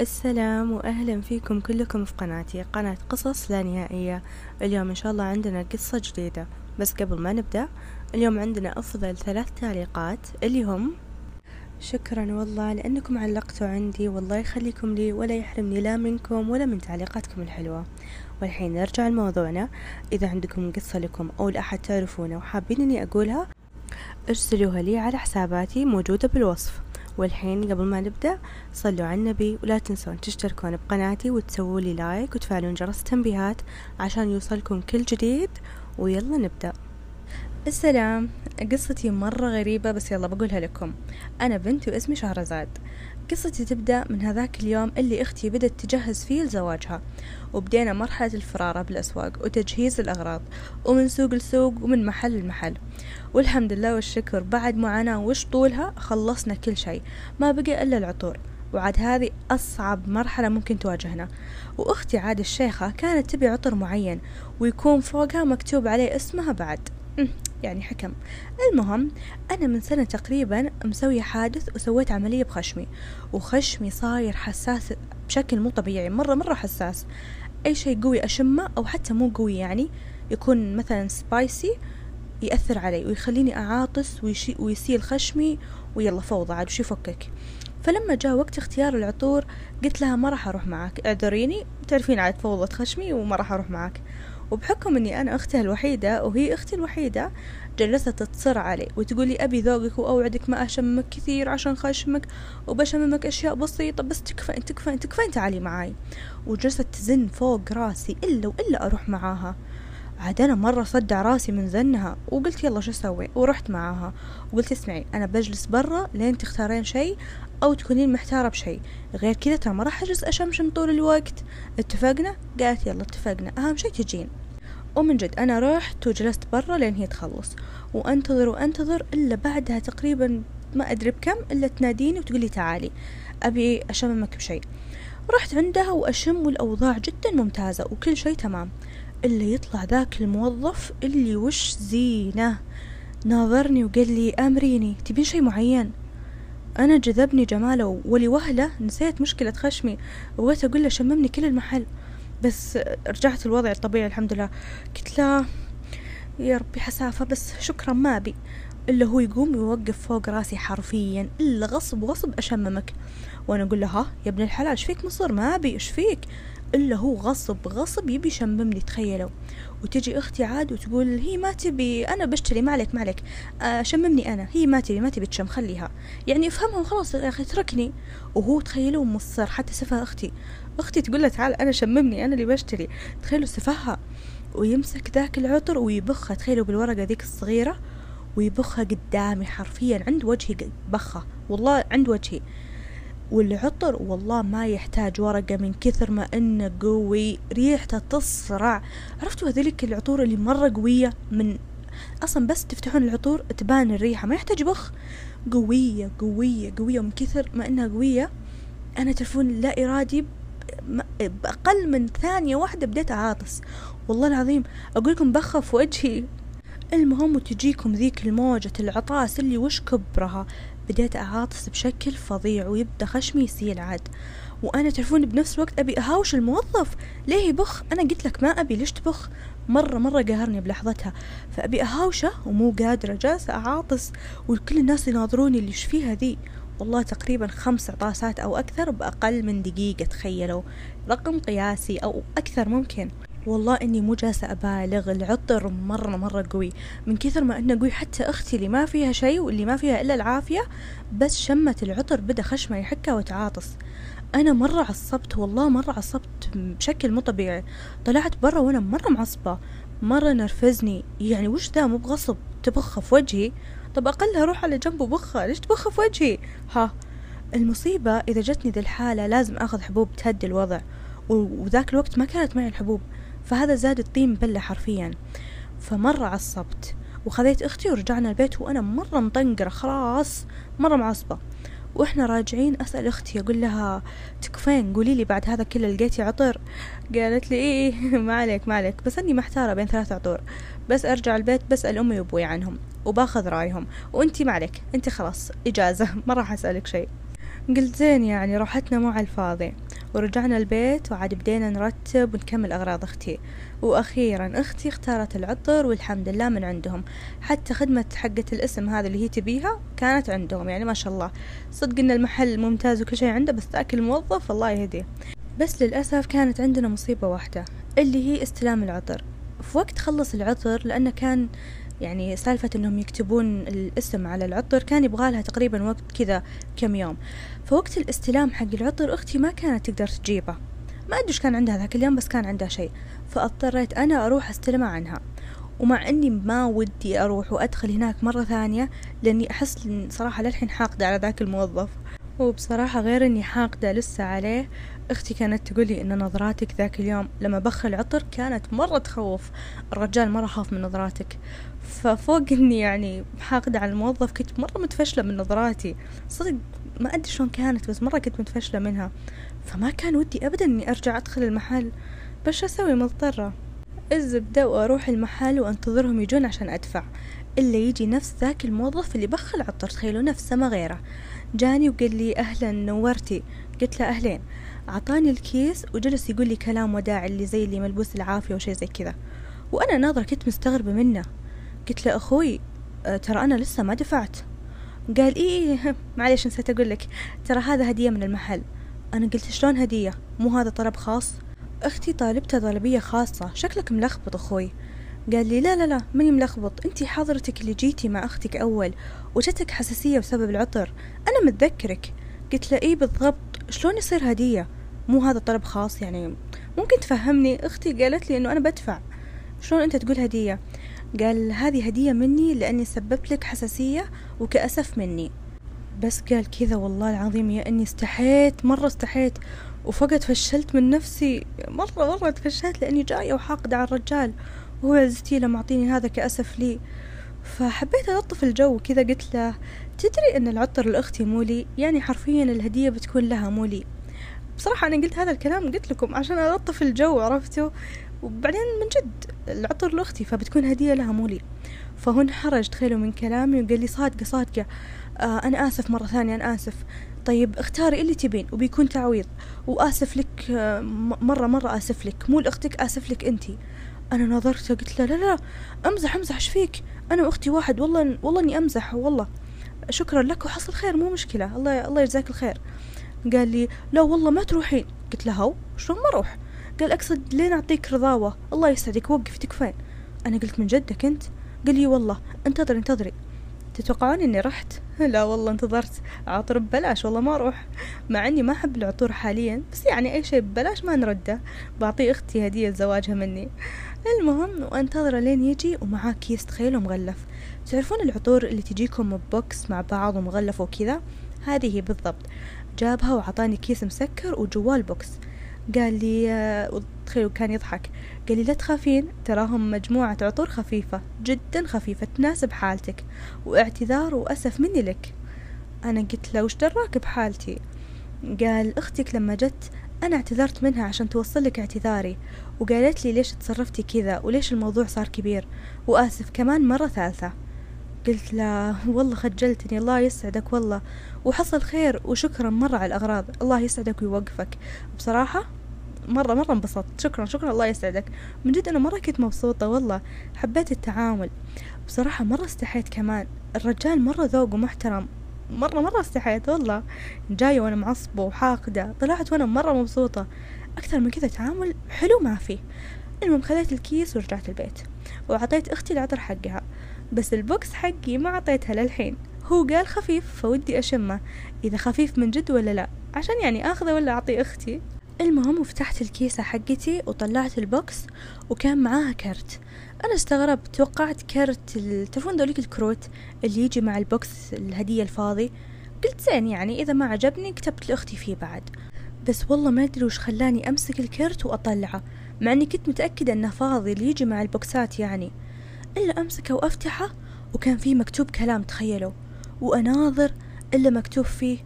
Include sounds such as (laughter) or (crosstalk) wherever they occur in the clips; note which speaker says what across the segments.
Speaker 1: السلام وأهلا فيكم كلكم في قناتي قناة قصص لا نهائية. اليوم إن شاء الله عندنا قصة جديدة. بس قبل ما نبدأ اليوم عندنا أفضل ثلاث تعليقات اللي هم شكرا والله لأنكم علقتوا عندي والله يخليكم لي ولا يحرمني لا منكم ولا من تعليقاتكم الحلوة. والحين نرجع لموضوعنا. إذا عندكم قصة لكم أو لأحد تعرفونه وحابين إني أقولها ارسلوها لي على حساباتي موجودة بالوصف. والحين قبل ما نبدأ صلوا على النبي ولا تنسون تشتركون بقناتي وتسووا لي لايك وتفعلون جرس التنبيهات عشان يوصلكم كل جديد. ويلا نبدأ. السلام. قصتي مرة غريبة بس يلا بقولها لكم. أنا بنت واسمي شهرزاد. قصتي تبدأ من هذاك اليوم اللي أختي بدأت تجهز فيه لزواجها. وبدينا مرحلة الفرارة بالأسواق وتجهيز الأغراض ومن سوق لسوق ومن محل لمحل. والحمد لله والشكر بعد معاناة وش طولها خلصنا كل شيء. ما بقي إلا العطور. وعاد هذه أصعب مرحلة ممكن تواجهنا. وأختي عاد الشيخة كانت تبي عطر معين ويكون فوقها مكتوب عليه اسمها بعد. يعني حكم. المهم أنا من سنة تقريبا مسوية حادث وسويت عملية بخشمي وخشمي صاير حساس بشكل مو طبيعي مرة مرة حساس. أي شيء قوي أشمه أو حتى مو قوي يعني يكون مثلا سبايسي يأثر علي ويخليني أعاطس ويشي ويسيل خشمي ويلا فوضى عاد وش يفكك. فلما جاء وقت اختيار العطور قلت لها ما راح أروح معك اعذريني تعرفين عاد فوضى خشمي وما راح أروح معك. وبحكم إني أنا أختها الوحيدة وهي أختي الوحيدة جلست تصر علي وتقولي أبي ذوقك وأوعدك ما اشمك كثير عشان خشمك وبشممك أشياء بسيطة بس تكفين تكفين تكفين تعالي معاي. وجلست تزن فوق راسي إلا وإلا أروح معاها. عاد أنا مرة صدع راسي من زنها وقلت يلا شو أسوي؟ ورحت معاها وقلت اسمعي أنا بجلس برا لين تختارين شيء أو تكونين محتارة بشيء. غير كذا ترى ما راح أجلس أشمشم طول الوقت. اتفقنا؟ قالت يلا اتفقنا. أهم شيء تجين. ومن جد أنا رحت وجلست برا لين هي تخلص. وأنتظر وأنتظر إلا بعدها تقريبا ما أدري بكم إلا تناديني وتقولي تعالي أبي أشممك بشيء. رحت عندها وأشم والاوضاع جدا ممتازة وكل شيء تمام. إلا يطلع ذاك الموظف اللي وش زينة. ناظرني وقال لي أمريني تبين شي معين؟ أنا جذبني جماله ولوهلة نسيت مشكلة خشمي وبغيت أقول له شممني كل المحل. بس رجعت الوضع الطبيعي الحمد لله. قلت له يا ربي حسافة بس شكرا ما أبي. إلا هو يقوم يوقف فوق راسي حرفيا إلا غصب غصب أشممك. وأنا أقول له ها يا ابن الحلال إيش فيك مصر ما أبي إيش فيك؟ إلا هو غصب غصب يبي يشممني تخيلوا. وتجي أختي عاد وتقول هي ما تبي أنا بشتري ما عليك ما عليك. آه شممني أنا هي ما تبي ما تبي تشم خليها. يعني افهمها وخلاص يا أخي اتركني وهو تخيلوا مصر حتى سفه أختي. أختي تقول له تعال أنا شممني أنا اللي بشتري. تخيلوا سفهها. ويمسك ذاك العطر ويبخها تخيلوا بالورقة ذيك الصغيرة. ويبخها قدامي حرفيا عند وجهي بخة والله عند وجهي. والعطر والله ما يحتاج ورقة من كثر ما إنه قوي ريحته تصرع عرفتوا هذيك العطور اللي مرة قوية؟ من أصلا بس تفتحون العطور تبان الريحة ما يحتاج بخ. قوية قوية قوية ومن كثر ما إنها قوية أنا تعرفون لا إرادي بأقل من ثانية واحدة بديت أعاطس. والله العظيم أقول لكم بخف وجهي. المهم وتجيكم ذيك الموجة العطاس اللي وش كبرها؟ بديت أعاطس بشكل فظيع ويبدأ خشمي يسيل عاد. وأنا تعرفون بنفس الوقت أبي أهاوش الموظف. ليه يبخ أنا قلت لك ما أبي ليش تبخ؟ مرة مرة قهرني بلحظتها. فأبي أهاوشه ومو قادرة جالسة أعاطس وكل الناس يناظروني اللي فيها ذي. والله تقريبا خمس عطاسات أو أكثر بأقل من دقيقة تخيلوا. رقم قياسي أو أكثر ممكن. والله إني مو جالسة أبالغ العطر مرة مرة قوي. من كثر ما إنه قوي حتى أختي اللي ما فيها شيء واللي ما فيها إلا العافية بس شمت العطر بدا خشمها يحكها وتعاطس. أنا مرة عصبت والله مرة عصبت بشكل مو طبيعي. طلعت برا وأنا مرة معصبة مرة نرفزني. يعني وش ذا؟ مو بغصب. تبخ في وجهي. طب أقلها روح على جنب وبخها. ليش تبخ في وجهي؟ ها. المصيبة إذا جتني ذي الحالة لازم آخذ حبوب تهدي الوضع. وذاك الوقت ما كانت معي الحبوب. فهذا زاد الطين بلة حرفيا. فمرة عصبت وخذيت أختي ورجعنا البيت وأنا مرة مطنقرة خلاص مرة معصبة. وإحنا راجعين أسأل أختي أقول لها تكفين قولي لي بعد هذا كله لقيتي عطر؟ قالت لي إيه (laughs) ما عليك ما عليك بس أني محتارة بين ثلاث عطور بس أرجع البيت بسال أمي وأبوي عنهم وباخذ رأيهم وأنتي ما عليك أنتي خلاص إجازة (laughs) ما راح أسألك شيء. قلت زين يعني راحتنا مو على الفاضي. ورجعنا البيت وعاد بدينا نرتب ونكمل أغراض أختي. وأخيرا أختي اختارت العطر والحمد لله من عندهم. حتى خدمة حقة الاسم هذا اللي هي تبيها كانت عندهم يعني ما شاء الله. صدق إن المحل ممتاز وكل شيء عنده بس ذاك الموظف الله يهديه. بس للأسف كانت عندنا مصيبة واحدة اللي هي استلام العطر. في وقت خلص العطر لأنه كان يعني سالفة إنهم يكتبون الاسم على العطر كان يبغالها تقريبا وقت كذا كم يوم. فوقت الاستلام حق العطر أختي ما كانت تقدر تجيبه. ما أدري كان عندها ذاك اليوم بس كان عندها شيء. فاضطريت أنا أروح استلمه عنها. ومع إني ما ودي أروح وأدخل هناك مرة ثانية لأني أحس صراحة للحين حاقدة على ذاك الموظف. وبصراحة غير إني حاقدة لسه عليه أختي كانت تقولي إن نظراتك ذاك اليوم لما بخ العطر كانت مرة تخوف. الرجال مرة خاف من نظراتك. ففوق إني يعني حاقدة على الموظف كنت مرة متفشلة من نظراتي. صدق ما أدري شلون كانت بس مرة كنت متفشلة منها. فما كان ودي ابدا إني أرجع أدخل المحل. بس أسوي؟ مضطرة. الزبدة وأروح المحل وأنتظرهم يجون عشان أدفع. إلا يجي نفس ذاك الموظف اللي بخ العطر تخيلوا نفسه ما غيره. جاني وقال لي أهلا نورتي. قلت له أهلين. عطاني الكيس وجلس يقول لي كلام وداع اللي زي اللي ملبوس العافية وشي زي كذا. وأنا ناظرة كنت مستغربة منه. قلت له أخوي أه، ترى أنا لسه ما دفعت. قال إيه, إيه (laughs) معليش نسيت أقول لك. ترى هذا هدية من المحل. أنا قلت شلون هدية؟ مو هذا طلب خاص؟ أختي طالبته طلبية خاصة. شكلك ملخبط أخوي. قال لي لا لا لا ماني ملخبط. انتي حضرتك اللي جيتي مع أختك أول وجتك حساسية بسبب العطر. أنا متذكرك. قلت له إيه بالضبط شلون يصير هدية؟ مو هذا طلب خاص يعني. ممكن تفهمني؟ أختي قالت لي إنه أنا بدفع. شلون أنت تقول هدية؟ قال هذه هدية مني لأني سببت لك حساسية وكأسف مني. بس قال كذا والله العظيم يا إني استحيت مرة استحيت. وفقط فشلت من نفسي مرة مرة تفشلت لأني جاية وحاقدة على الرجال. وهو عزتي له معطيني هذا كأسف لي. فحبيت ألطف الجو كذا قلت له تدري أن العطر لأختي مو لي يعني حرفيا الهدية بتكون لها مو لي بصراحة أنا قلت هذا الكلام قلت لكم عشان ألطف الجو عرفتوا؟ وبعدين من جد العطر لأختي فبتكون هدية لها مو لي فهو انحرج تخيلوا من كلامي وقال لي صادقة صادقة. آه أنا آسف مرة ثانية أنا آسف. طيب اختاري اللي تبين وبيكون تعويض. وآسف لك آه مرة مرة آسف لك. مو لأختك آسف لك أنتي. أنا نظرت قلت له لا لا أمزح أمزح إيش فيك؟ أنا وأختي واحد والله والله إني أمزح والله. شكرا لك وحصل خير مو مشكلة الله الله يجزاك الخير. قال لي لا والله ما تروحين. قلت له هو شلون ما أروح؟ قال أقصد لين أعطيك رضاوة. الله يسعدك وقف تكفين. أنا قلت من جدك أنت؟ قال لي والله انتظري انتظري. تتوقعون إني رحت؟ (laughs) لا والله انتظرت. عطر ببلاش. والله ما أروح. مع إني ما أحب العطور حاليا. بس يعني أي شيء ببلاش ما نرده. بعطي أختي هدية زواجها مني. المهم وانتظره لين يجي ومعاه كيس تخيلوا مغلف تعرفون العطور اللي تجيكم ب box مع بعض ومغلف وكذا؟ هذه بالضبط. جابها وعطاني كيس مسكر وجواه ال box قال لي آه، تخيلوا كان يضحك. قال لي لا تخافين تراهم مجموعة عطور خفيفة جدا خفيفة تناسب حالتك واعتذار وأسف مني لك. أنا قلت له وش دراك بحالتي؟ قال أختك لما جت أنا اعتذرت منها عشان توصل لك اعتذاري وقالت لي ليش تصرفتي كذا وليش الموضوع صار كبير وآسف كمان مرة ثالثة. قلت له والله خجلتني الله يسعدك والله وحصل خير وشكرا مرة على الأغراض الله يسعدك ويوقفك. بصراحة مرة مرة انبسطت. شكرا شكرا. الله يسعدك. من جد أنا مرة كنت مبسوطة. والله حبيت التعامل. بصراحة مرة استحيت كمان. الرجال مرة ذوق ومحترم. مرة مرة استحيت. والله. جاية وأنا معصبة وحاقدة. طلعت وأنا مرة مبسوطة. أكثر من كذا تعامل حلو ما في المهم خذيت الكيس ورجعت البيت. وعطيت أختي العطر حقها. بس ال box حقي ما عطيتها للحين. هو قال خفيف فودي أشمه. إذا خفيف من جد ولا لا؟ عشان يعني أخذه ولا أعطي أختي؟ المهم وفتحت الكيسة حقتي وطلعت ال box وكان معاها كرت. أنا استغربت توقعت كرت تعرفون ذوليك الكروت اللي يجي مع البوكس الهدية الفاضي؟ قلت زين يعني إذا ما عجبني كتبت لأختي فيه بعد. بس والله ما أدري وش خلاني أمسك الكرت وأطلعه مع أني كنت متأكدة أنه فاضي اللي يجي مع البوكسات يعني. إلا أمسكه وأفتحه وكان فيه مكتوب كلام تخيلوا. وأناظر إلا مكتوب فيه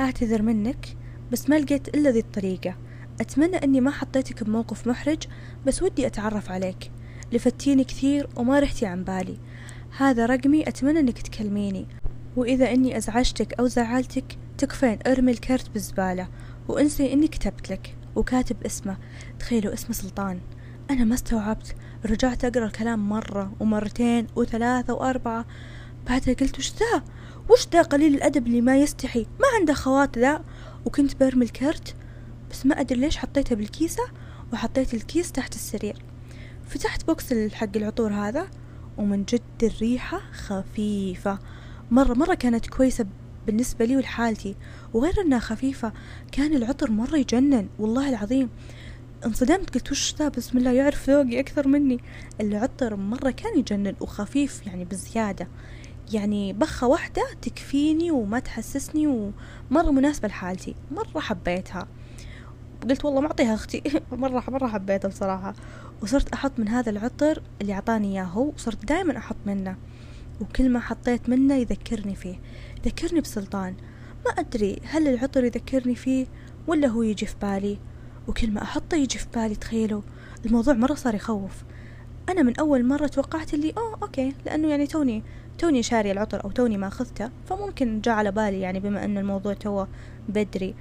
Speaker 1: أعتذر منك بس ما لقيت إلا ذي الطريقة. أتمنى أني ما حطيتك بموقف محرج بس ودي أتعرف عليك. لفتيني كثير وما رحتي عن بالي. هذا رقمي أتمنى أنك تكلميني. وإذا أني أزعجتك أو زعلتك تكفين أرمي الكرت بالزبالة وأنسي إني كتبت لك وكاتب اسمه. تخيلوا اسمه سلطان. أنا ما استوعبت. رجعت أقرأ الكلام مرة ومرتين وثلاثة وأربعة. بعدها قلت وش ذا؟ وش ذا قليل الأدب اللي ما يستحي؟ ما عنده خوات ذا؟ وكنت برمي الكرت. بس ما أدري ليش حطيته بالكيسة وحطيت الكيس تحت السرير فتحت box حق العطور هذا ومن جد الريحة خفيفة. مرة مرة كانت كويسة بالنسبة لي ولحالتي. وغير إنها خفيفة كان العطر مرة يجنن. والله العظيم. انصدمت قلت وش ذا؟ بسم الله يعرف ذوقي أكثر مني. العطر مرة كان يجنن وخفيف يعني بزيادة. يعني بخة واحدة تكفيني وما تحسسني ومرة مناسبة لحالتي. مرة حبيتها. قلت والله معطيها أختي. (laughs) مرة مرة حبيتها بصراحة. وصرت أحط من هذا العطر اللي أعطاني إياه هو وصرت دائما أحط منه. وكل ما حطيت منه يذكرني فيه. يذكرني بسلطان. ما أدري هل العطر يذكرني فيه ولا هو يجي في بالي. وكل ما أحطه يجي في بالي تخيلوا. الموضوع مرة صار يخوف. أنا من أول مرة توقعت اللي أوه okay. لأنه يعني توني توني شاري العطر أو توني ما أخذته فممكن جاء على بالي يعني بما أن الموضوع توه بدري.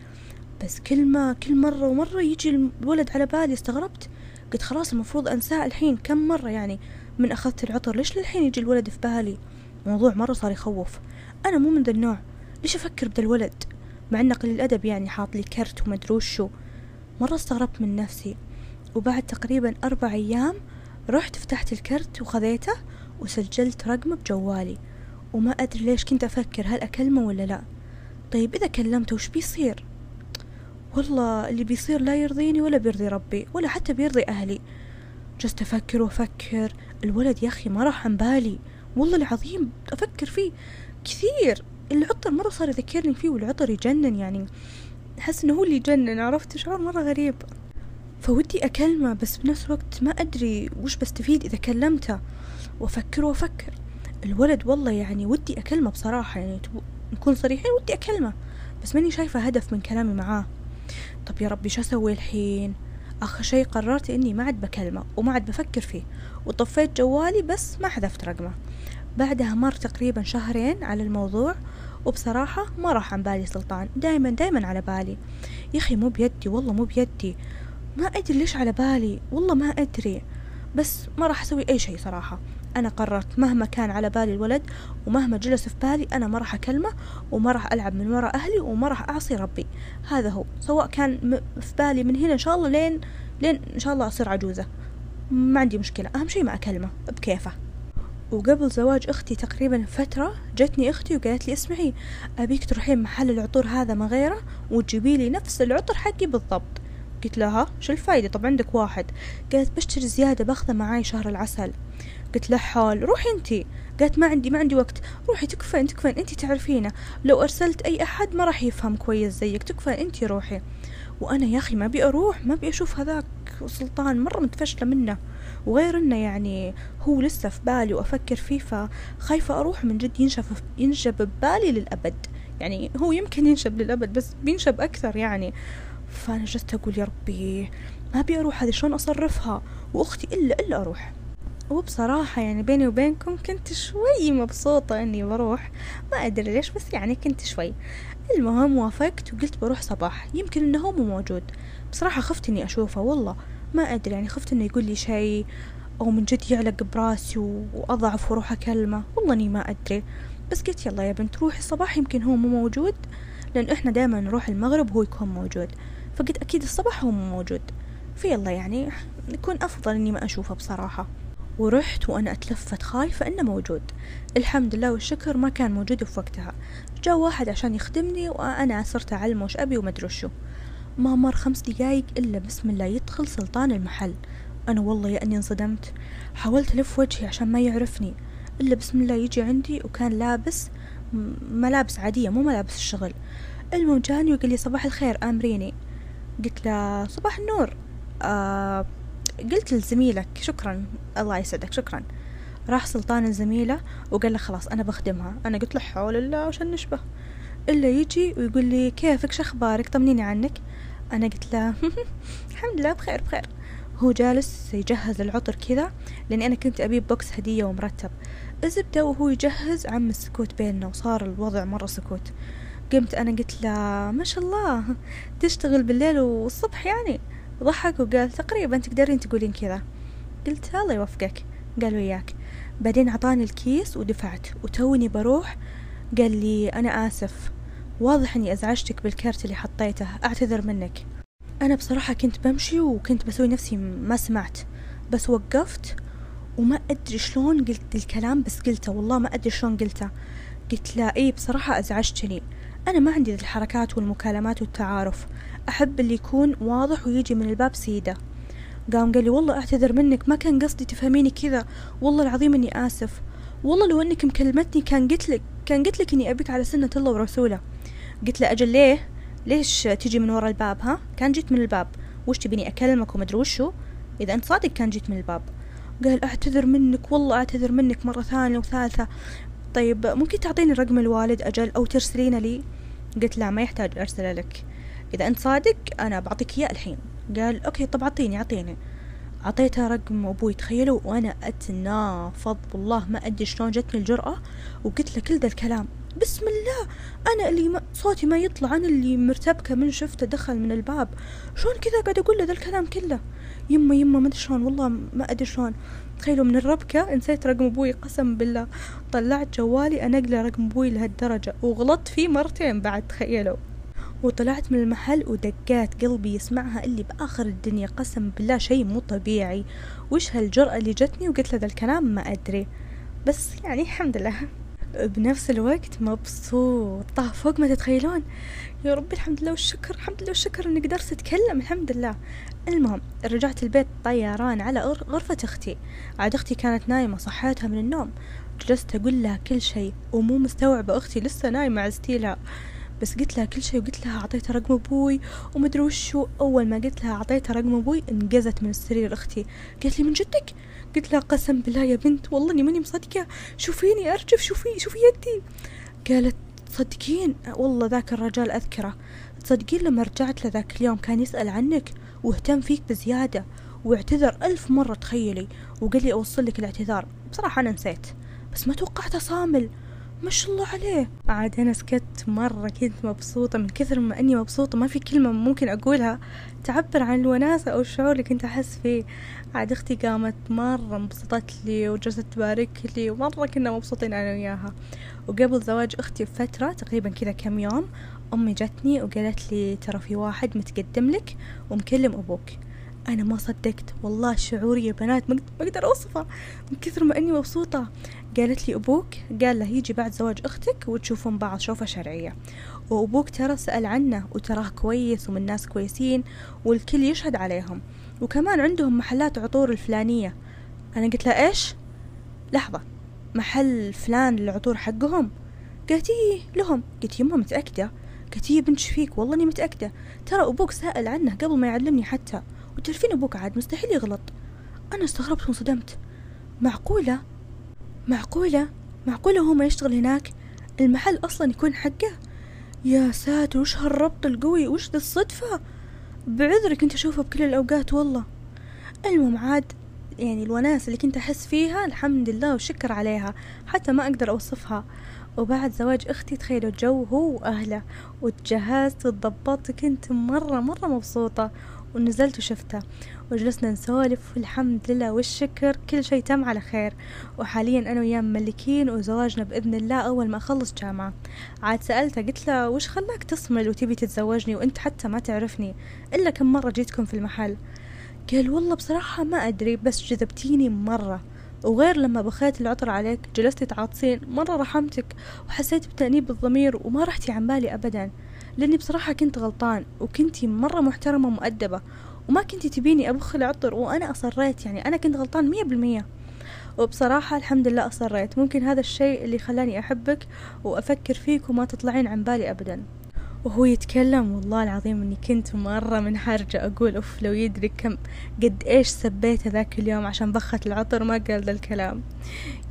Speaker 1: بس كل ما كل مرة ومرة يجي الولد على بالي استغربت. قلت خلاص المفروض أنساه الحين كم مرة يعني. من أخذت العطر ليش للحين يجي الولد في بالي؟ موضوع مرة صار يخوف. أنا مو من ذا النوع. ليش أفكر بذا الولد؟ مع إنه قليل الأدب يعني حاط لي كرت ومدروش شو مرة استغربت من نفسي. وبعد تقريبا أربع أيام رحت فتحت الكرت وخذيته وسجلت رقمه بجوالي. وما أدري ليش كنت أفكر هل أكلمه ولا لا. طيب إذا كلمته وش بيصير؟ والله اللي بيصير لا يرضيني ولا بيرضي ربي ولا حتى بيرضي أهلي. جلست أفكر وأفكر الولد يا أخي ما راح عن بالي. والله العظيم أفكر فيه كثير. العطر مرة صار يذكرني فيه والعطر يجنن يعني. أحس إنه هو اللي يجنن عرفت؟ شعور مرة غريب. فودي أكلمه بس بنفس الوقت ما أدري وش بستفيد إذا كلمته. وأفكر وأفكر. الولد والله يعني ودي أكلمه بصراحة يعني نكون صريحين ودي أكلمه. بس ماني شايفة هدف من كلامي معاه. طب يا ربي شو أسوي الحين؟ آخر شي قررت إني ما عاد بكلمة وما عاد بفكر فيه وطفيت جوالي بس ما حذفت رقمه. بعدها مر تقريبا شهرين على الموضوع وبصراحة ما راح عن بالي سلطان. دايما دايما على بالي. يا أخي مو بيدي والله مو بيدي. ما أدري ليش على بالي والله ما أدري. بس ما راح أسوي أي شيء صراحة. أنا قررت مهما كان على بالي الولد ومهما جلس في بالي أنا ما راح أكلمه وما راح ألعب من وراء أهلي وما راح أعصي ربي. هذا هو. سواء كان في بالي من هنا إن شاء الله لين لين إن شاء الله أصير عجوزة. ما عندي مشكلة. أهم شيء ما أكلمه. بكيفه. وقبل زواج أختي تقريبا فترة جتني أختي وقالت لي اسمعي أبيك تروحين محل العطور هذا ما غيره وتجيبي لي نفس العطر حقي بالضبط. قلت لها شو الفايدة؟ طب عندك واحد. قالت بشتري زيادة باخذه معاي شهر العسل. قلت لها حال روحي انتي قالت ما عندي ما عندي وقت. روحي تكفين تكفين انتي تعرفينه. لو أرسلت أي أحد ما راح يفهم كويس زيك. تكفين انتي روحي. وأنا يا أخي ما أبي أروح ما أبي أشوف هذاك سلطان مرة متفشلة منه. وغير إنه يعني هو لسه في بالي وأفكر فيه فخايفة أروح من جد ينشف ينشب ببالي للأبد. يعني هو يمكن ينشب للأبد بس بينشب أكثر يعني. فأنا جلست أقول يا ربي ما أبي أروح هذه شلون أصرفها؟ وأختي إلا إلا أروح. وبصراحة يعني بيني وبينكم كنت شوي مبسوطة إني بروح. ما أدري ليش بس يعني كنت شوي. المهم وافقت وقلت بروح صباح. يمكن إنه هو مو موجود. بصراحة خفت إني أشوفه والله ما أدري. يعني خفت إنه يقول لي شيء أو من جد يعلق براسي وأضعف وأروح أكلمه. والله إني ما أدري. بس قلت يلا يا بنت روحي الصباح يمكن هو مو موجود لأن إحنا دائما نروح المغرب وهو يكون موجود. فقلت أكيد الصباح هو مو موجود. فيلا يعني يكون أفضل إني ما أشوفه بصراحة. ورحت وأنا أتلفت خايفة إنه موجود. الحمد لله والشكر ما كان موجود في وقتها. جاء واحد عشان يخدمني وأنا صرت أعلمه وش أبي ومدري شو ما مر خمس دقايق إلا بسم الله يدخل سلطان المحل. أنا والله يا أني انصدمت. حاولت ألف وجهي عشان ما يعرفني. إلا بسم الله يجي عندي وكان لابس ملابس عادية مو ملابس الشغل. المهم جاني وقال لي صباح الخير آمريني. له صباح النور. آه قلت لزميلك شكرا الله يسعدك شكرا. راح سلطان لزميله وقال له خلاص أنا بخدمها. أنا قلت له حول الله وش نشبه. إلا يجي ويقول لي كيفك؟ شخبارك طمنيني عنك. أنا قلت له (laughs) الحمد لله بخير بخير. هو جالس يجهز العطر كذا لأني أنا كنت أبي box هدية ومرتب. الزبدة وهو يجهز عم السكوت بيننا وصار الوضع مرة سكوت. قمت أنا قلت له ما شاء الله تشتغل بالليل والصبح يعني. ضحك وقال تقريبا تقدرين تقولين كذا. قلت الله يوفقك قال وياك. بعدين عطاني الكيس ودفعت وتوني بروح. قال لي أنا آسف واضح أني أزعجتك بالكارت اللي حطيته أعتذر منك. أنا بصراحة كنت بمشي وكنت بسوي نفسي ما سمعت بس وقفت وما أدري شلون قلت الكلام بس قلته والله ما أدري شلون قلته. قلت لا إيه بصراحة أزعجتني. أنا ما عندي الحركات والمكالمات والتعارف. أحب اللي يكون واضح ويجي من الباب سيدة. قام قال لي والله أعتذر منك ما كان قصدي تفهميني كذا. والله العظيم إني آسف. والله لو إنك مكلمتني كان قلت لك كان قلت لك إني أبيك على سنة الله ورسوله. قلت له أجل ليه؟ ليش تجي من ورا الباب ها؟ كان جيت من الباب. وش تبيني أكلمك ومدري وشو؟ إذا أنت صادق كان جيت من الباب. قال أعتذر منك والله أعتذر منك مرة ثانية وثالثة. طيب ممكن تعطيني رقم الوالد أجل أو ترسلينه لي؟ قلت لا ما يحتاج أرسله لك. إذا أنت صادق أنا بعطيك إياه الحين. قال okay طب أعطيني أعطيني. أعطيته رقم أبوي تخيلوا وأنا أتنافض والله ما أدري شلون جتني الجرأة وقلت له كل ذا الكلام. بسم الله أنا اللي ما صوتي ما يطلع أنا اللي مرتبكة من شفته دخل من الباب. شلون كذا قاعد أقول له ذا الكلام كله؟ يما يما ما أدري شلون والله ما أدري شلون. تخيلوا من الربكة نسيت رقم أبوي قسم بالله طلعت جوالي أنقله رقم أبوي لهالدرجة وغلطت فيه مرتين بعد تخيلوا. وطلعت من المحل ودقات قلبي يسمعها اللي بآخر الدنيا قسم بالله شيء مو طبيعي. وش هالجرأة اللي جتني وقلت له ذا الكلام؟ ما أدري. بس يعني الحمد لله. بنفس الوقت مبسوطة فوق ما تتخيلون. يا ربي الحمد لله والشكر الحمد لله والشكر إني قدرت أتكلم الحمد لله. المهم رجعت البيت طيران على غرفة أختي. عاد أختي كانت نايمة صحيتها من النوم. جلست أقول لها كل شيء ومو مستوعبة أختي لسه نايمة عزتيلها بس قلت لها كل شيء وقلت لها أعطيتها رقم أبوي ومدري وشو. أول ما قلت لها أعطيتها رقم أبوي انقزت من السرير أختي قالت لي من جدك؟ قلت لها قسم بالله يا بنت والله إني ماني مصدقة. شوفيني أرجف شوفي شوفي يدي. قالت تصدقين والله ذاك الرجال أذكره. تصدقين لما رجعت له ذاك اليوم كان يسأل عنك واهتم فيك بزيادة واعتذر ألف مرة تخيلي وقال لي أوصل لك الاعتذار. بصراحة أنا نسيت بس ما توقعته صامل ما شاء الله عليه. عاد أنا سكت مرة كنت مبسوطة من كثر ما أني مبسوطة ما في كلمة ممكن أقولها. تعبر عن الوناسة أو الشعور اللي كنت أحس فيه. عاد أختي قامت مرة انبسطت لي وجلست تبارك لي ومرة كنا مبسوطين أنا وياها. وقبل زواج أختي بفترة تقريبا كذا كم يوم أمي جتني وقالت لي ترى في واحد متقدم لك ومكلم أبوك. أنا ما صدقت. والله شعوري يا بنات ما أقدر أوصفه. من كثر ما أني مبسوطة. قالت لي أبوك قال له يجي بعد زواج أختك وتشوفون بعض شوفة شرعية. وأبوك ترى سأل عنه وتراه كويس ومن ناس كويسين والكل يشهد عليهم. وكمان عندهم محلات عطور الفلانية. أنا قلت له إيش؟ لحظة. محل فلان العطور حقهم؟ قالت إيه لهم. قلت يما متأكدة؟ قالت إيه بنت فيك؟ والله إني متأكدة. ترى أبوك سأل عنه قبل ما يعلمني حتى. وتعرفين أبوك عاد مستحيل يغلط. أنا استغربت وانصدمت. معقولة؟ معقولة؟ معقولة هو ما يشتغل هناك؟ المحل أصلا يكون حقه؟ يا ساتر وش هالربط القوي؟ وش ذي الصدفة؟ بعذري كنت أشوفه بكل الأوقات والله. المهم عاد يعني الوناس اللي كنت أحس فيها الحمد لله وشكر عليها. حتى ما أقدر أوصفها. وبعد زواج أختي تخيلوا الجو هو وأهله. وتجهزت وتضبطت كنت مرة مرة مبسوطة. ونزلت وشفته وجلسنا نسولف والحمد لله والشكر كل شيء تم على خير. وحاليا أنا وياه مملكين وزواجنا بإذن الله أول ما أخلص جامعة. عاد سألته قلت له وش خلاك تصمل وتبي تتزوجني وأنت حتى ما تعرفني؟ إلا كم مرة جيتكم في المحل. قال والله بصراحة ما أدري بس جذبتيني مرة. وغير لما بخيت العطر عليك جلستي تعاطسين مرة رحمتك وحسيت بتأنيب الضمير وما رحتي عن بالي أبدا. لأني بصراحة كنت غلطان وكنتي مرة محترمة ومؤدبة وما كنتي تبيني أبخ العطر وأنا أصريت يعني أنا كنت غلطان مية بالمية. وبصراحة الحمد لله أصريت. ممكن هذا الشيء اللي خلاني أحبك وأفكر فيك وما تطلعين عن بالي أبدا. وهو يتكلم والله العظيم إني كنت مرة من حرجة أقول أوف لو يدري كم قد إيش سبيته ذاك اليوم عشان بخت العطر ما قال ذا الكلام.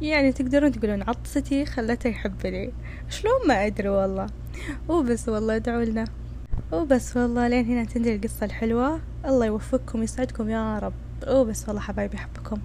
Speaker 1: يعني تقدرون تقولون عطستي خلته يحبني. شلون ما أدري والله. وبس والله ادعوا لنا. وبس والله لين هنا تنتهي القصة الحلوة. الله يوفقكم ويسعدكم يا رب. وبس والله حبايبي أحبكم